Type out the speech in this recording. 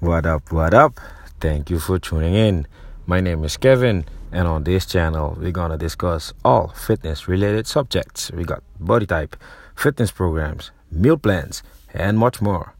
What up, what up? Thank you for tuning in. My name is Kevin, and on this channel, we're gonna discuss all fitness related subjects. We got body type, fitness programs, meal plans, and much more.